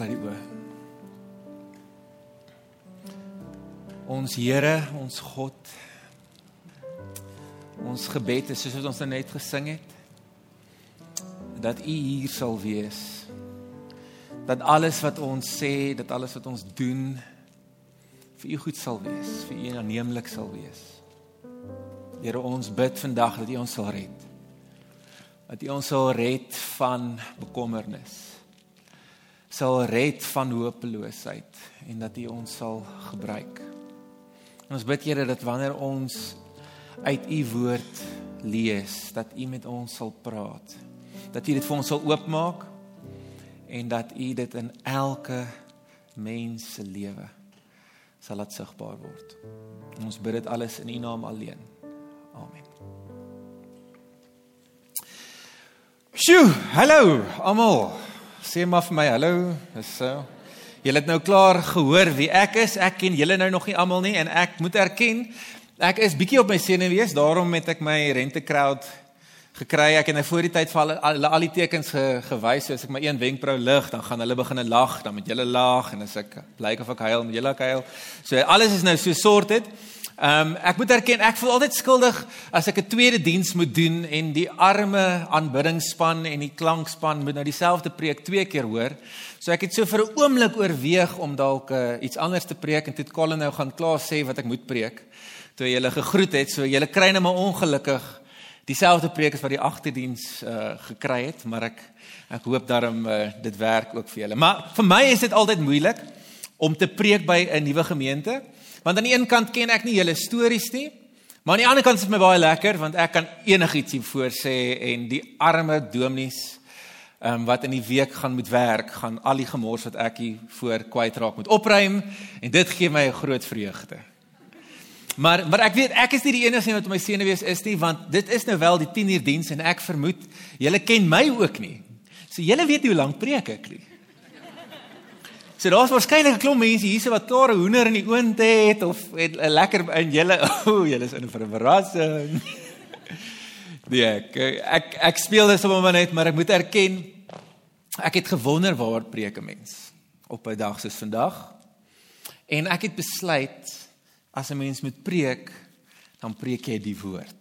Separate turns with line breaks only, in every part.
sluit die oë. Ons Here, ons God. Ons gebed is soos wat ons net gesing het dat U hier sal wees. Dat alles wat ons sê, dat alles wat ons doen vir U goed sal wees, vir U aanneemlik sal wees. Here, ons bid vandag dat U ons sal red. Dat U ons sal red van bekommernis. Sal red van hopeloosheid en dat U ons sal gebruik. En ons bid Here dat wanneer ons uit U woord lees, dat U met ons sal praat dat U dit vir ons sal oopmaak en dat U dit in elke mens se lewe sal laat sigbaar word. Ons bid dit alles in U naam alleen. Amen. Sjoe, hallo almal. Sê maar vir my hallo. Dis so. Julle het nou klaar gehoor wie ek is. Ek ken julle nou nog nie almal nie en ek moet erken ek is bietjie op my senuwees, daarom het ek my rente crowd gekry. Ek het nou voor die tyd vir hulle al die tekens ge, gewys. So as ek my een wenkbrau lig, dan gaan hulle begine lag, dan moet julle lag en as ek blyk of ek huil, moet julle huil. So alles is nou so sorted. Ehm um, ek moet erken ek voel altyd skuldig as ek 'n tweede diens moet doen en die arme aanbiddingsspan en die klankspan moet nou dieselfde preek twee keer hoor. So ek het so vir 'n oomblik oorweeg om dalk uh, iets anders te preek en toe het Colin nou gaan klaar sê wat ek moet preek. Toe jy hulle gegroet het, so julle kry nou maar ongelukkig dieselfde preek as wat die agterdiens uh, gekry het, maar ek ek hoop daarom uh, dit werk ook vir julle. Maar vir my is dit altyd moeilik om te preek by 'n nuwe gemeente, want aan die een kant ken ek nie julle stories nie, maar aan die ander kant is dit my baie lekker want ek kan enigiets hier voor sê en die arme dominees um, wat in die week gaan moet werk, gaan al die gemors wat ek hier voor kwytraak moet opruim en dit gee my 'n groot vreugde. Maar maar ek weet ek is nie die enigste wat my senuwees is nie want dit is nou wel die 10 uur diens en ek vermoed julle ken my ook nie. So julle weet hoe lank preek ek nie. So daar's waarskynlik 'n klomp mense hierse wat klare hoender in die oond het of het 'n lekker in julle o, oh, julle is in vir 'n verrassing. Nee, ek ek, ek speel dit sommer maar net, maar ek moet erken ek het gewonder waar preek 'n mens op 'n dag soos vandag. En ek het besluit as 'n mens moet preek, dan preek jy die woord.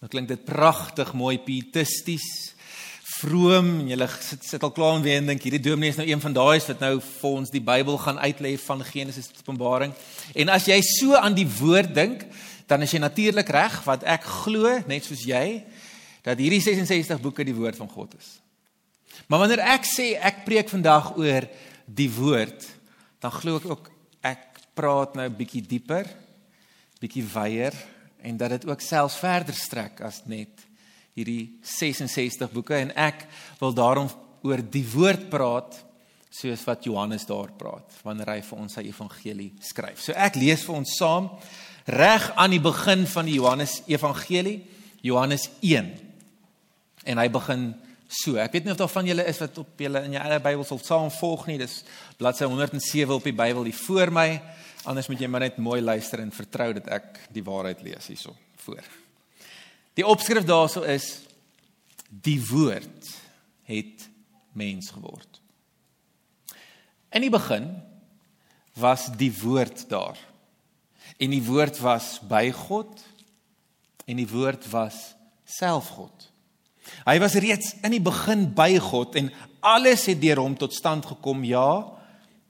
Nou klink dit pragtig, mooi pietisties, vroom. Jy sit sit al klaar om weer en dink hierdie dominee is nou een van daai wat nou vir ons die Bybel gaan uitlê van Genesis tot Openbaring. En as jy so aan die woord dink, dan is jy natuurlik reg wat ek glo, net soos jy, dat hierdie 66 boeke die woord van God is. Maar wanneer ek sê ek preek vandag oor die woord, dan glo ek ook praat nou bietjie dieper, bietjie wyeer en dat dit ook selfs verder strek as net hierdie 66 boeke en ek wil daarom oor die woord praat soos wat Johannes daar praat wanneer hy vir ons sy evangelie skryf. So ek lees vir ons saam reg aan die begin van die Johannes evangelie, Johannes 1. En hy begin so. Ek weet nie of daar van julle is wat op julle in jou eie Bybel sal saam volg nie. Dis bladsy 107 op die Bybel hier voor my. Anders moet jy maar net mooi luister en vertrou dat ek die waarheid lees hierso voor. Die opskrif daarso is die woord het mens geword. In die begin was die woord daar. En die woord was by God en die woord was self God. Hy was reeds in die begin by God en alles het deur hom tot stand gekom. Ja,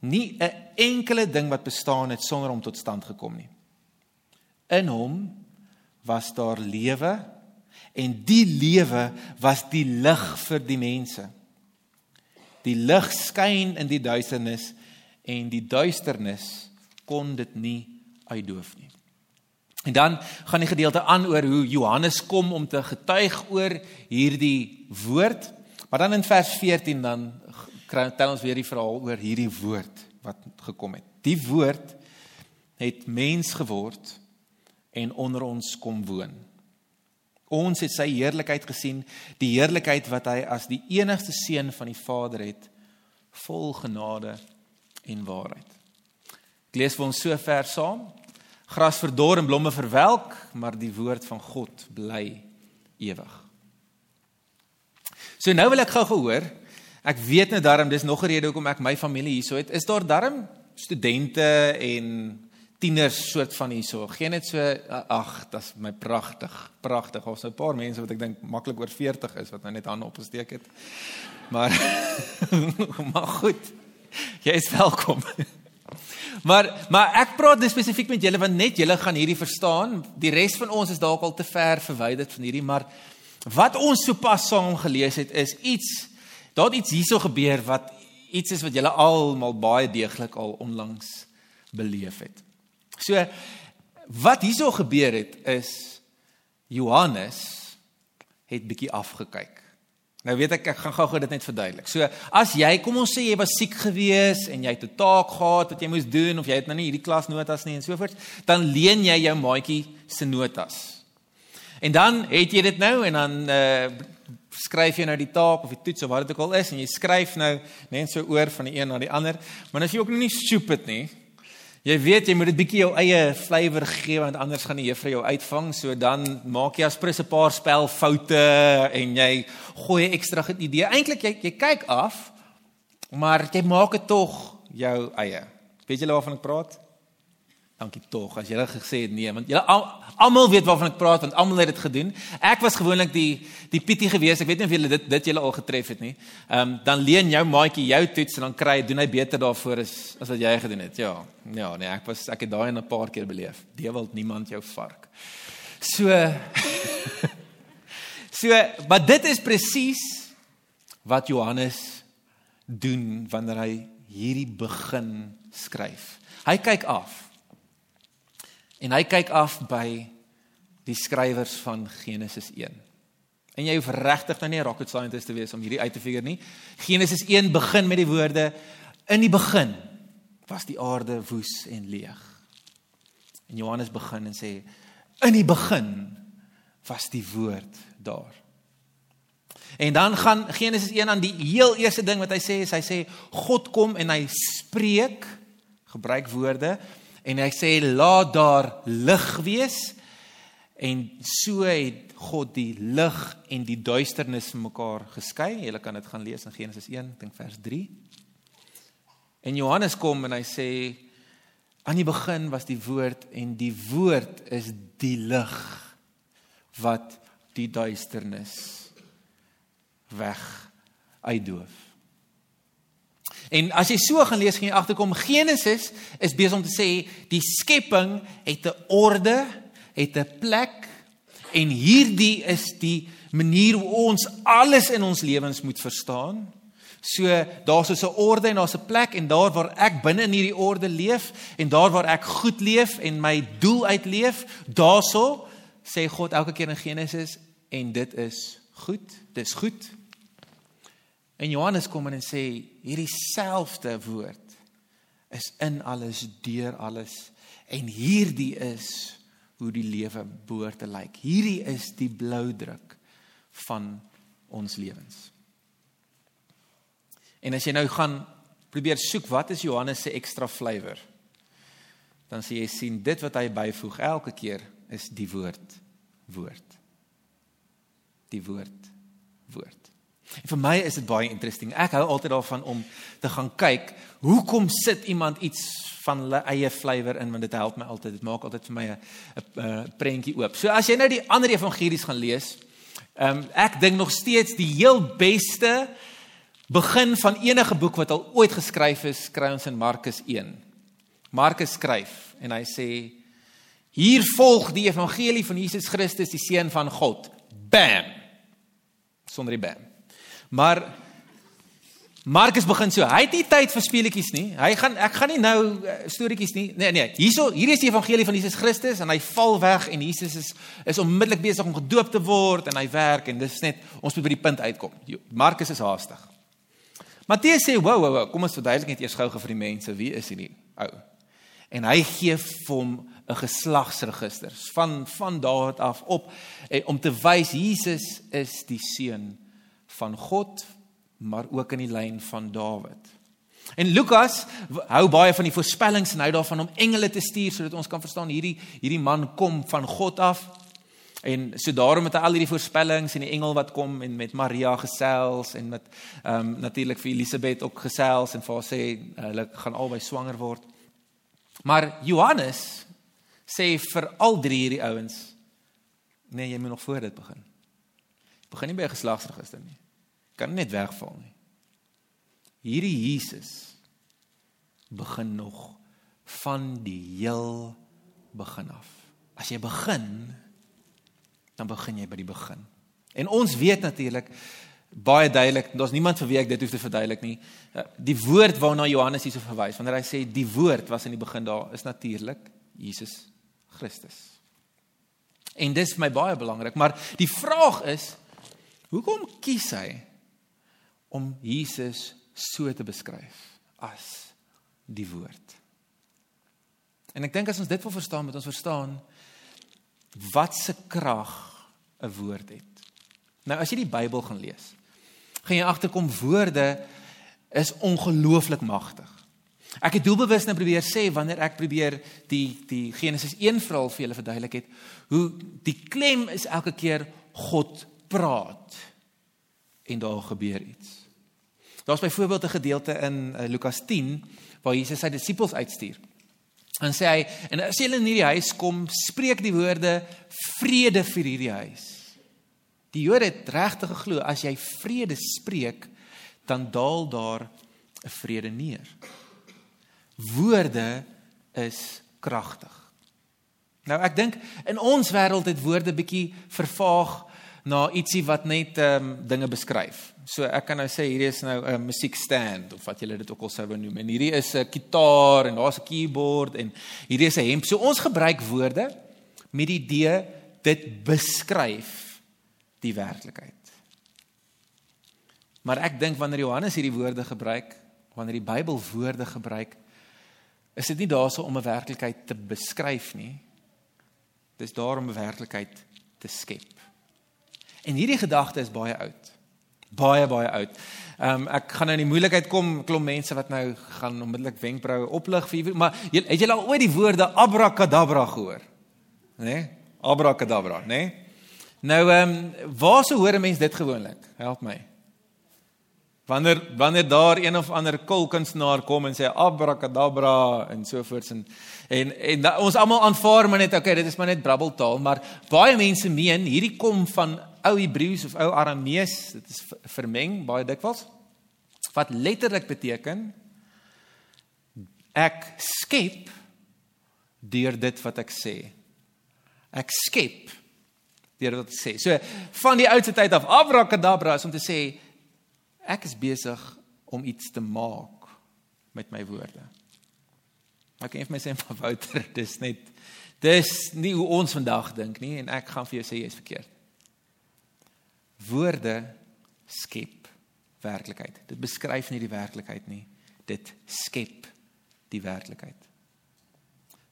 nie 'n enkele ding wat bestaan het sonder hom tot stand gekom nie. In hom was daar lewe en die lewe was die lig vir die mense. Die lig skyn in die duisternis en die duisternis kon dit nie uitdoof nie. En dan gaan die gedeelte aan oor hoe Johannes kom om te getuig oor hierdie woord. Maar dan in vers 14 dan kry ons weer die verhaal oor hierdie woord wat gekom het. Die woord het mens geword en onder ons kom woon. Ons het sy heerlikheid gesien, die heerlikheid wat hy as die enigste seun van die Vader het, vol genade en waarheid. Ek lees vir ons so ver saam. Gras verdor en blomme verwelk, maar die woord van God bly ewig. So nou wil ek gou gehoor ek weet net daarom dis nog 'n rede hoekom ek my familie hierso het. Is daar darm studente en tieners soort van hierso. Geen net so ag, dit's my pragtig, pragtig. Ons nou 'n paar mense wat ek dink maklik oor 40 is wat nou net hande opgesteek het. Maar maar goed. Jy is welkom. Maar maar ek praat dis spesifiek met julle want net julle gaan hierdie verstaan. Die res van ons is dalk al te ver verwyderd van hierdie, maar wat ons sopas saam gelees het is iets daar het iets hierso gebeur wat iets is wat julle almal baie deeglik al onlangs beleef het. So wat hierso gebeur het is Johannes het bietjie afgekyk. Nou weet ek ek gaan gou-gou dit net verduidelik. So as jy kom ons sê jy was siek gewees en jy het 'n taak gehad wat jy moes doen of jy het nou nie hierdie klasnotas nie en so voort, dan leen jy jou maatjie se notas. En dan het jy dit nou en dan uh skryf jy nou die taak of die toets of wat dit ook al is en jy skryf nou net so oor van die een na die ander. Maar as jy ook nou nie stupid nie, Jy weet jy moet dit bietjie jou eie flavour gee want anders gaan die juffrou jou uitvang. So dan maak jy aspres 'n paar spelfoute en jy gooi ekstra idee. Eintlik jy jy kyk af, maar jy maak dit tog jou eie. Weet julle waarvan ek praat? Dankie tog as jy dit gesê het nee want julle almal weet waarvan ek praat want almal het dit gedoen. Ek was gewoonlik die die pietie gewees. Ek weet nie of julle dit dit julle al getref het nie. Ehm um, dan leen jou maatjie jou toets en dan kry doen hy beter daarvoor as as wat jy gedoen het. Ja. Ja, nee, ek was ek het daai 'n paar keer beleef. Dewald niemand jou vark. So So, maar dit is presies wat Johannes doen wanneer hy hierdie begin skryf. Hy kyk af En hy kyk af by die skrywers van Genesis 1. En jy hoef regtig nou nie 'n rocket scientist te wees om hierdie uit te figure nie. Genesis 1 begin met die woorde in die begin was die aarde woes en leeg. En Johannes begin en sê in die begin was die woord daar. En dan gaan Genesis 1 aan die heel eerste ding wat hy sê is hy sê God kom en hy spreek gebruik woorde en hy sê laat daar lig wees en so het God die lig en die duisternis mekaar geskei. Jy kan dit gaan lees in Genesis 1, dink vers 3. En Johannes kom en hy sê aan die begin was die woord en die woord is die lig wat die duisternis weg uitdoof. En as jy so gaan lees, gaan jy agterkom Genesis is besig om te sê die skepping het 'n orde, het 'n plek en hierdie is die manier hoe ons alles in ons lewens moet verstaan. So daar's so 'n orde en daar's 'n plek en daar waar ek binne in hierdie orde leef en daar waar ek goed leef en my doel uitleef, daarso sê God elke keer in Genesis en dit is goed. Dis goed. En Johannes kom en sê hierdie selfde woord is in alles, deur alles en hierdie is hoe die lewe behoort te lyk. Hierdie is die bloudruk van ons lewens. En as jy nou gaan probeer soek wat is Johannes se ekstra flavour? Dan sê jy sien dit wat hy byvoeg elke keer is die woord woord. Die woord woord. En vir my is dit baie interesting. Ek hou altyd daarvan om te gaan kyk, hoekom sit iemand iets van hulle eie flavour in want dit help my altyd. Dit maak altyd vir my 'n prentjie oop. So as jy nou die ander evangelies gaan lees, ehm um, ek dink nog steeds die heel beste begin van enige boek wat al ooit geskryf is, kry ons in Markus 1. Markus skryf en hy sê hier volg die evangelie van Jesus Christus, die seun van God. Bam. Sonder die bam. Maar Markus begin so. Hy het nie tyd vir speletjies nie. Hy gaan ek gaan nie nou uh, storieetjies nie. Nee nee. Hierso hier is die evangelie van Jesus Christus en hy val weg en Jesus is is onmiddellik besig om gedoop te word en hy werk en dis net ons moet by die punt uitkom. Markus is haastig. Matteus sê, "Wow, wow, wow, kom ons verduidelik net eers gou vir die mense wie is hierdie ou." En hy gee vir hom 'n geslagsregister van van daardie af op eh, om te wys Jesus is die seun van God, maar ook in die lyn van Dawid. En Lukas hou baie van die voorspellings en hy daarvan om engele te stuur sodat ons kan verstaan hierdie hierdie man kom van God af. En so daarom met al hierdie voorspellings en die engel wat kom en met Maria gesels en met ehm um, natuurlik vir Elisabeth ook gesels en vir haar sê hulle gaan albei swanger word. Maar Johannes sê vir al drie hierdie ouens nee, jy moet nog voor dit begin. Begin nie by 'n geslagsregister nie. Kan net wegval nie. Hierdie Jesus begin nog van die heel begin af. As jy begin dan begin jy by die begin. En ons weet natuurlik baie duidelik, daar's niemand vir wie ek dit hoef te verduidelik nie. Eh, die woord waarna Johannes hierso verwys, wanneer hy sê die woord was in die begin daar, is natuurlik Jesus Christus. En dis vir my baie belangrik, maar die vraag is hoekom kies hy om Jesus so te beskryf as die woord? En ek dink as ons dit wil verstaan, moet ons verstaan wat se krag 'n woord het. Nou as jy die Bybel gaan lees, gaan jy agterkom woorde is ongelooflik magtig. Ek het doelbewus nou probeer sê wanneer ek probeer die die Genesis 1 verhaal vir julle verduidelik het, hoe die klem is elke keer God praat en daar gebeur iets. Daar's byvoorbeeld 'n gedeelte in uh, Lukas 10 waar Jesus sy disippels uitstuur. En sê hy en as julle in hierdie huis kom, spreek die woorde vrede vir hierdie huis. Die Jode het regtig geglo as jy vrede spreek, dan daal daar 'n vrede neer. Woorde is kragtig. Nou ek dink in ons wêreld het woorde bietjie vervaag na ietsie wat net ehm um, dinge beskryf. So ek kan nou sê hierdie is nou 'n musiekstand of wat julle dit ook al sou wou noem. En hierdie is 'n kitaar en daar's 'n keyboard en hierdie is 'n hemp. So ons gebruik woorde met die idee dit beskryf die werklikheid. Maar ek dink wanneer Johannes hierdie woorde gebruik, wanneer die Bybel woorde gebruik, is dit nie daarso om 'n werklikheid te beskryf nie. Dis daar om 'n werklikheid te skep. En hierdie gedagte is baie oud baie baie oud. Ehm um, ek gaan nou in die moeilikheid kom klom mense wat nou gaan onmiddellik wenkbroue oplig vir maar jy, het julle al ooit die woorde abracadabra gehoor? Né? Nee? Abracadabra, né? Nee? Nou ehm um, waar sou hoor 'n mens dit gewoonlik? Help my. Wanneer wanneer daar een of ander kulkunstenaar kom en sê abracadabra en so voorts en en, en da, ons almal aanvaar maar net okay, dit is maar net brabbeltaal, maar baie mense meen hierdie kom van ou Hebreëus of ou Aramees, dit is vermeng baie dikwels. Wat letterlik beteken ek skep deur dit wat ek sê. Ek skep deur wat ek sê. So van die oudste tyd af abracadabra is om te sê ek is besig om iets te maak met my woorde. Ek kan vir my sê van Wouter, dis net dis nie hoe ons vandag dink nie en ek gaan vir jou sê jy's verkeerd. Woorde skep werklikheid. Dit beskryf nie die werklikheid nie. Dit skep die werklikheid.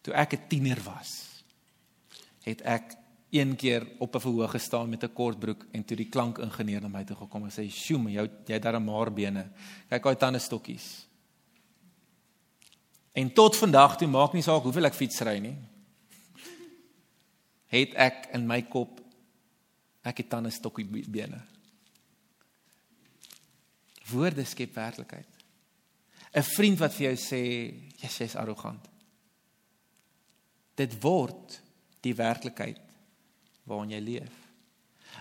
Toe ek 'n tiener was, het ek een keer op 'n verhoog gestaan met 'n kort broek en toe die klankingenieur na my toe gekom en sê: "Sjoe, jy jy daar 'n maarbene. Kyk daai tande stokkies." En tot vandag toe maak nie saak hoeveel ek fietsry nie, het ek in my kop Ek het tande stokkie bene. Woorde skep werklikheid. 'n Vriend wat vir jou sê jy's jy's arrogant. Dit word die werklikheid waarin jy leef.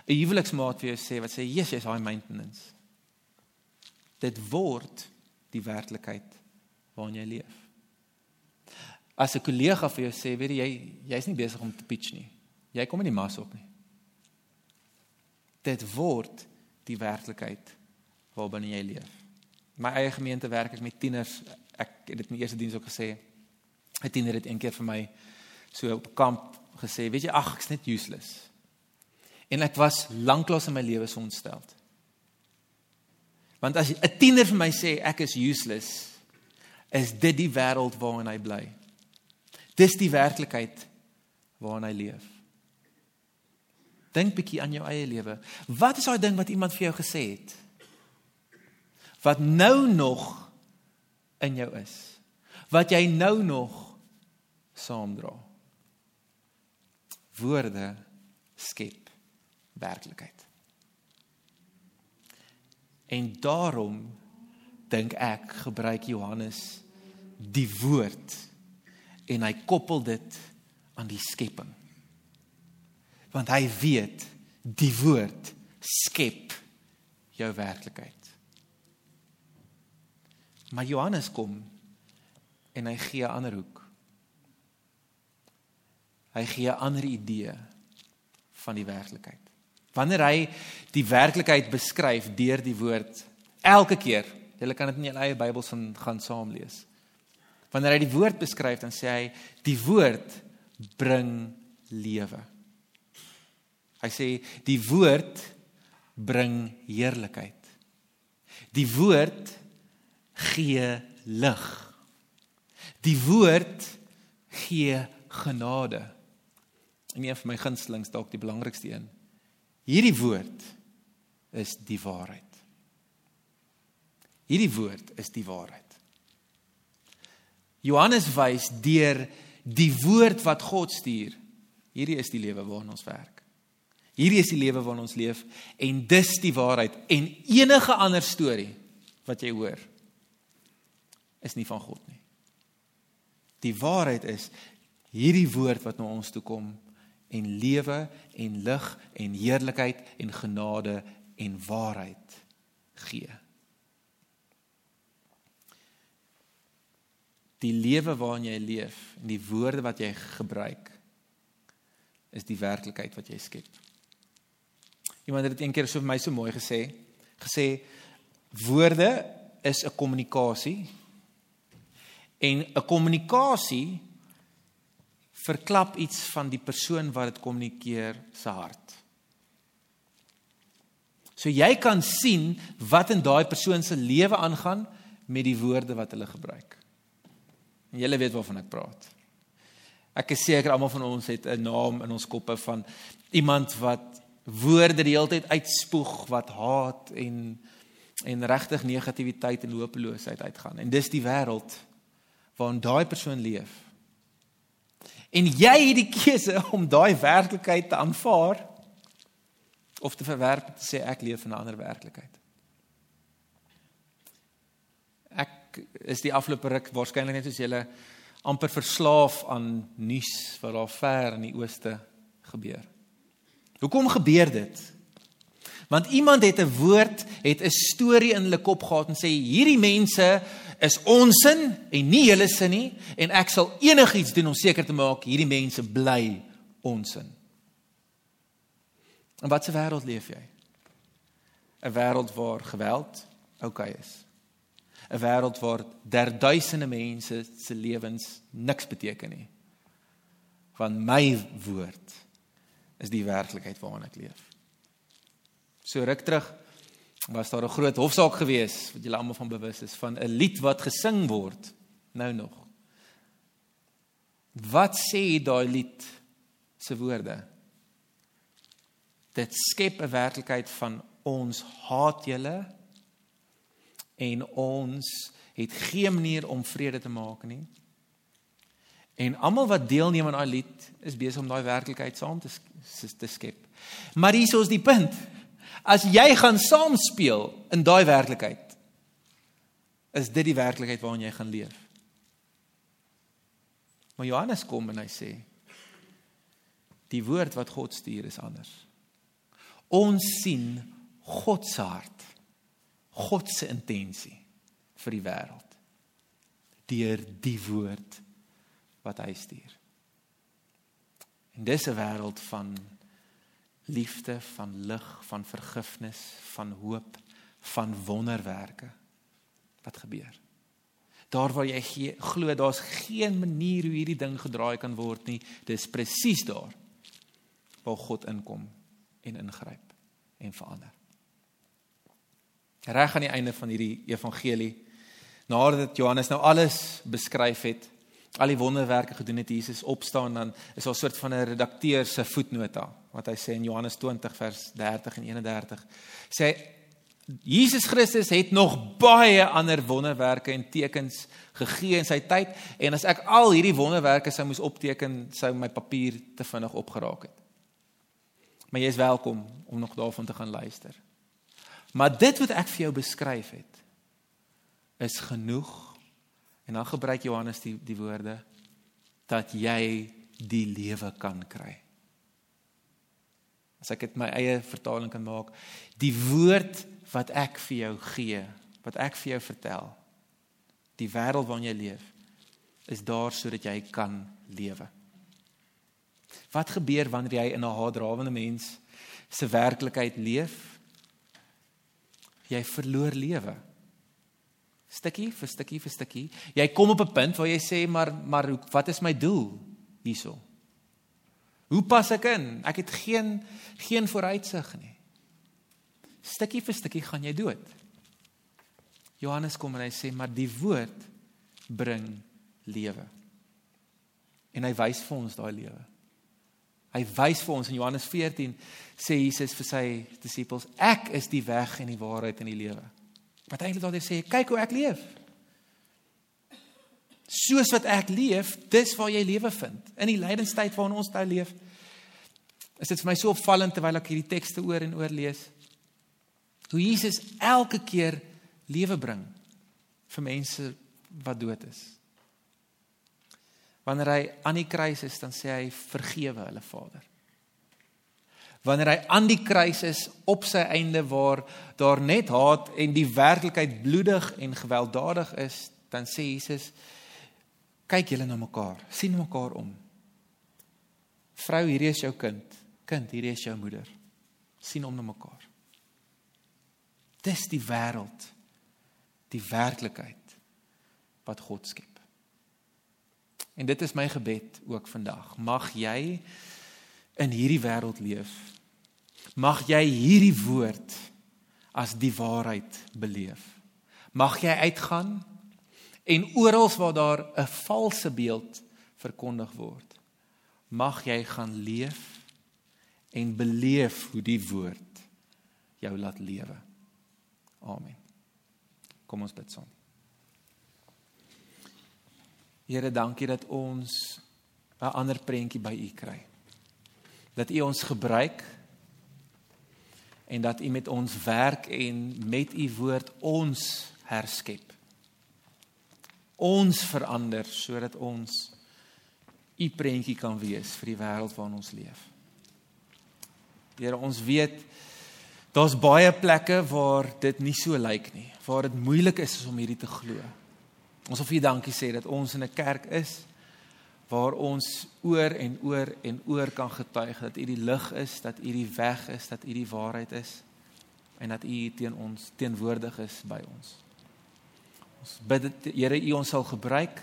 'n Huweliksmaat vir jou sê wat sê jy's jy's high maintenance. Dit word die werklikheid waarin jy leef. As 'n kollega vir jou sê, weet jy, jy's nie besig om te pitch nie. Jy kom in die mas op nie dit word die werklikheid waarbinne jy leef. My eie gemeente werk ek met tieners. Ek het dit in die eerste diens ook gesê. 'n Tiener het een keer vir my so op kamp gesê, weet jy, ag, ek's net useless. En ek was lanklaas in my lewe so ontstel. Want as 'n tiener vir my sê ek is useless, is dit die wêreld waarin hy bly. Dis die werklikheid waarin hy leef. Dink bietjie aan jou eie lewe. Wat is daai ding wat iemand vir jou gesê het? Wat nou nog in jou is. Wat jy nou nog saamdra. Woorde skep werklikheid. En daarom dink ek gebruik Johannes die woord en hy koppel dit aan die skepping. Want hy weet die woord skep jou werklikheid. Maar Johannes kom en hy gee 'n ander hoek. Hy gee 'n ander idee van die werklikheid. Wanneer hy die werklikheid beskryf deur die woord elke keer, jy kan dit in jou eie Bybels van gaan saam lees. Wanneer hy die woord beskryf, dan sê hy die woord bring lewe. Hy sê die woord bring heerlikheid. Die woord gee lig. Die woord gee genade. En een van my gunstelings dalk die belangrikste een. Hierdie woord is die waarheid. Hierdie woord is die waarheid. Johannes wys deur die woord wat God stuur. Hierdie is die lewe waarin ons werk. Hierdie is die lewe waarin ons leef en dis die waarheid en enige ander storie wat jy hoor is nie van God nie. Die waarheid is hierdie woord wat na ons toe kom en lewe en lig en heerlikheid en genade en waarheid gee. Die lewe waarin jy leef en die woorde wat jy gebruik is die werklikheid wat jy skep. Iemand het dit eendag so vir my so mooi gesê, gesê woorde is 'n kommunikasie en 'n kommunikasie verklap iets van die persoon wat dit kommunikeer se hart. So jy kan sien wat in daai persoon se lewe aangaan met die woorde wat hulle gebruik. En julle weet waarvan ek praat. Ek is seker almal van ons het 'n naam in ons koppe van iemand wat woorde die hele tyd uitspoeg wat haat en en regtig negativiteit en hopeloosheid uitgaan. En dis die wêreld waarin daai persoon leef. En jy het die keuse om daai werklikheid te aanvaar of te verwerp en te sê ek leef in 'n ander werklikheid. Ek is die afgelope ruk waarskynlik net soos julle amper verslaaf aan nuus wat daar ver in die ooste gebeur. Hoekom gebeur dit? Want iemand het 'n woord, het 'n storie in hulle kop gehad en sê hierdie mense is onsin en nie julle sin nie en ek sal enigiets doen om seker te maak hierdie mense bly onsin. In watter wêreld leef jy? 'n Wêreld waar geweld oukei is. 'n Wêreld waar derduisende mense se lewens niks beteken nie. Want my woord is die werklikheid waarin ek leef. So ruk terug was daar 'n groot hofsaak gewees wat julle almal van bewus is van 'n lied wat gesing word nou nog. Wat sê daai lied se woorde? Dit skep 'n werklikheid van ons haat julle en ons het geen manier om vrede te maak nie. En almal wat deelneem aan daai lied is besig om daai werklikheid saam te te skep. Maar hier is die punt. As jy gaan saam speel in daai werklikheid, is dit die werklikheid waarin jy gaan leef. Maar Johannes kom en hy sê die woord wat God stuur is anders. Ons sien God se hart, God se intensie vir die wêreld deur die woord wat hy stuur. En dis 'n wêreld van liefde, van lig, van vergifnis, van hoop, van wonderwerke wat gebeur. Daar waar jy glo daar's geen manier hoe hierdie ding gedraai kan word nie, dis presies daar waar God inkom en ingryp en verander. Reg aan die einde van hierdie evangelie nadat Johannes nou alles beskryf het, al die wonderwerke gedoen het Jesus opstaan dan is daar 'n soort van 'n redakteur se voetnota wat hy sê in Johannes 20 vers 30 en 31 sê Jesus Christus het nog baie ander wonderwerke en tekens gegee in sy tyd en as ek al hierdie wonderwerke sou moes opteken sou my papier te vinnig opgeraak het. Maar jy is welkom om nog daarvan te gaan luister. Maar dit wat ek vir jou beskryf het is genoeg. En dan gebruik Johannes die die woorde dat jy die lewe kan kry. As ek dit my eie vertaling kan maak, die woord wat ek vir jou gee, wat ek vir jou vertel, die wêreld waarin jy leef, is daar sodat jy kan lewe. Wat gebeur wanneer jy in 'n haatdrawende mens se werklikheid leef? Jy verloor lewe. Stukkie vir stukkie vir stukkie. Jy kom op 'n punt waar jy sê maar maar wat is my doel hierso? Hoe pas ek in? Ek het geen geen vooruitsig nie. Stukkie vir stukkie gaan jy dood. Johannes kom en hy sê maar die woord bring lewe. En hy wys vir ons daai lewe. Hy wys vir ons in Johannes 14 sê Jesus vir sy disippels, ek is die weg en die waarheid en die lewe. Wat eintlik daar sê, kyk hoe ek leef. Soos wat ek leef, dis waar jy lewe vind. In die lydenstyd waarin ons nou leef. Is dit vir my so opvallend terwyl ek hierdie tekste oor en oor lees. Hoe Jesus elke keer lewe bring vir mense wat dood is. Wanneer hy aan die kruis is, dan sê hy vergewe hulle Vader. Wanneer hy aan die kruis is op sy einde waar daar net haat en die werklikheid bloedig en gewelddadig is, dan sê Jesus kyk julle na mekaar, sien mekaar om. Vrou, hierdie is jou kind. Kind, hierdie is jou moeder. sien om na mekaar. Dis die wêreld, die werklikheid wat God skep. En dit is my gebed ook vandag. Mag jy in hierdie wêreld leef. Mag jy hierdie woord as die waarheid beleef. Mag jy uitgaan en oral waar daar 'n valse beeld verkondig word, mag jy gaan leef en beleef hoe die woord jou laat lewe. Amen. Kom ons bid saam. Here, dankie dat ons 'n ander prentjie by U kry. Dat U ons gebruik en dat U met ons werk en met U woord ons herskep. Ons verander sodat ons U prentjie kan wees vir die wêreld waarin ons leef. Here, ons weet daar's baie plekke waar dit nie so lyk nie, waar dit moeilik is om hierdie te glo. Ons wil vir dankie sê dat ons in 'n kerk is waar ons oor en oor en oor kan getuig dat U die lig is, dat U die weg is, dat U die waarheid is en dat U teen ons teenwoordig is by ons. Ons bid dat Here U ons sal gebruik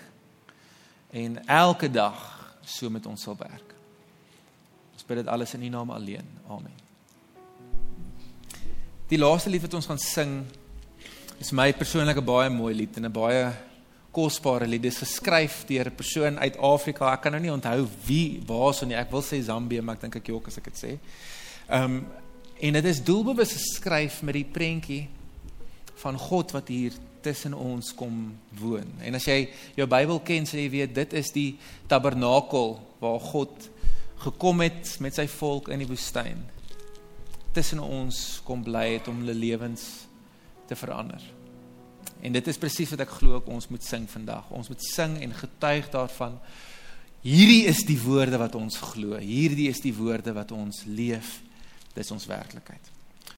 en elke dag so met ons sal werk. Ons bid dit alles in U naam alleen. Amen. Die laaste lied wat ons gaan sing is my persoonlike baie mooi lied en 'n baie kosbare lied. Dit is geskryf deur 'n persoon uit Afrika. Ek kan nou nie onthou wie waarson nie. Ek wil sê Zambië, maar ek dink ek jok as ek dit sê. Ehm um, en dit is doelbewus geskryf met die prentjie van God wat hier tussen ons kom woon. En as jy jou Bybel ken, sal jy weet dit is die tabernakel waar God gekom het met sy volk in die woestyn. Tussen ons kom bly het om hulle lewens te verander. En dit is presies wat ek glo ons moet sing vandag. Ons moet sing en getuig daarvan. Hierdie is die woorde wat ons glo. Hierdie is die woorde wat ons leef. Dis ons werklikheid.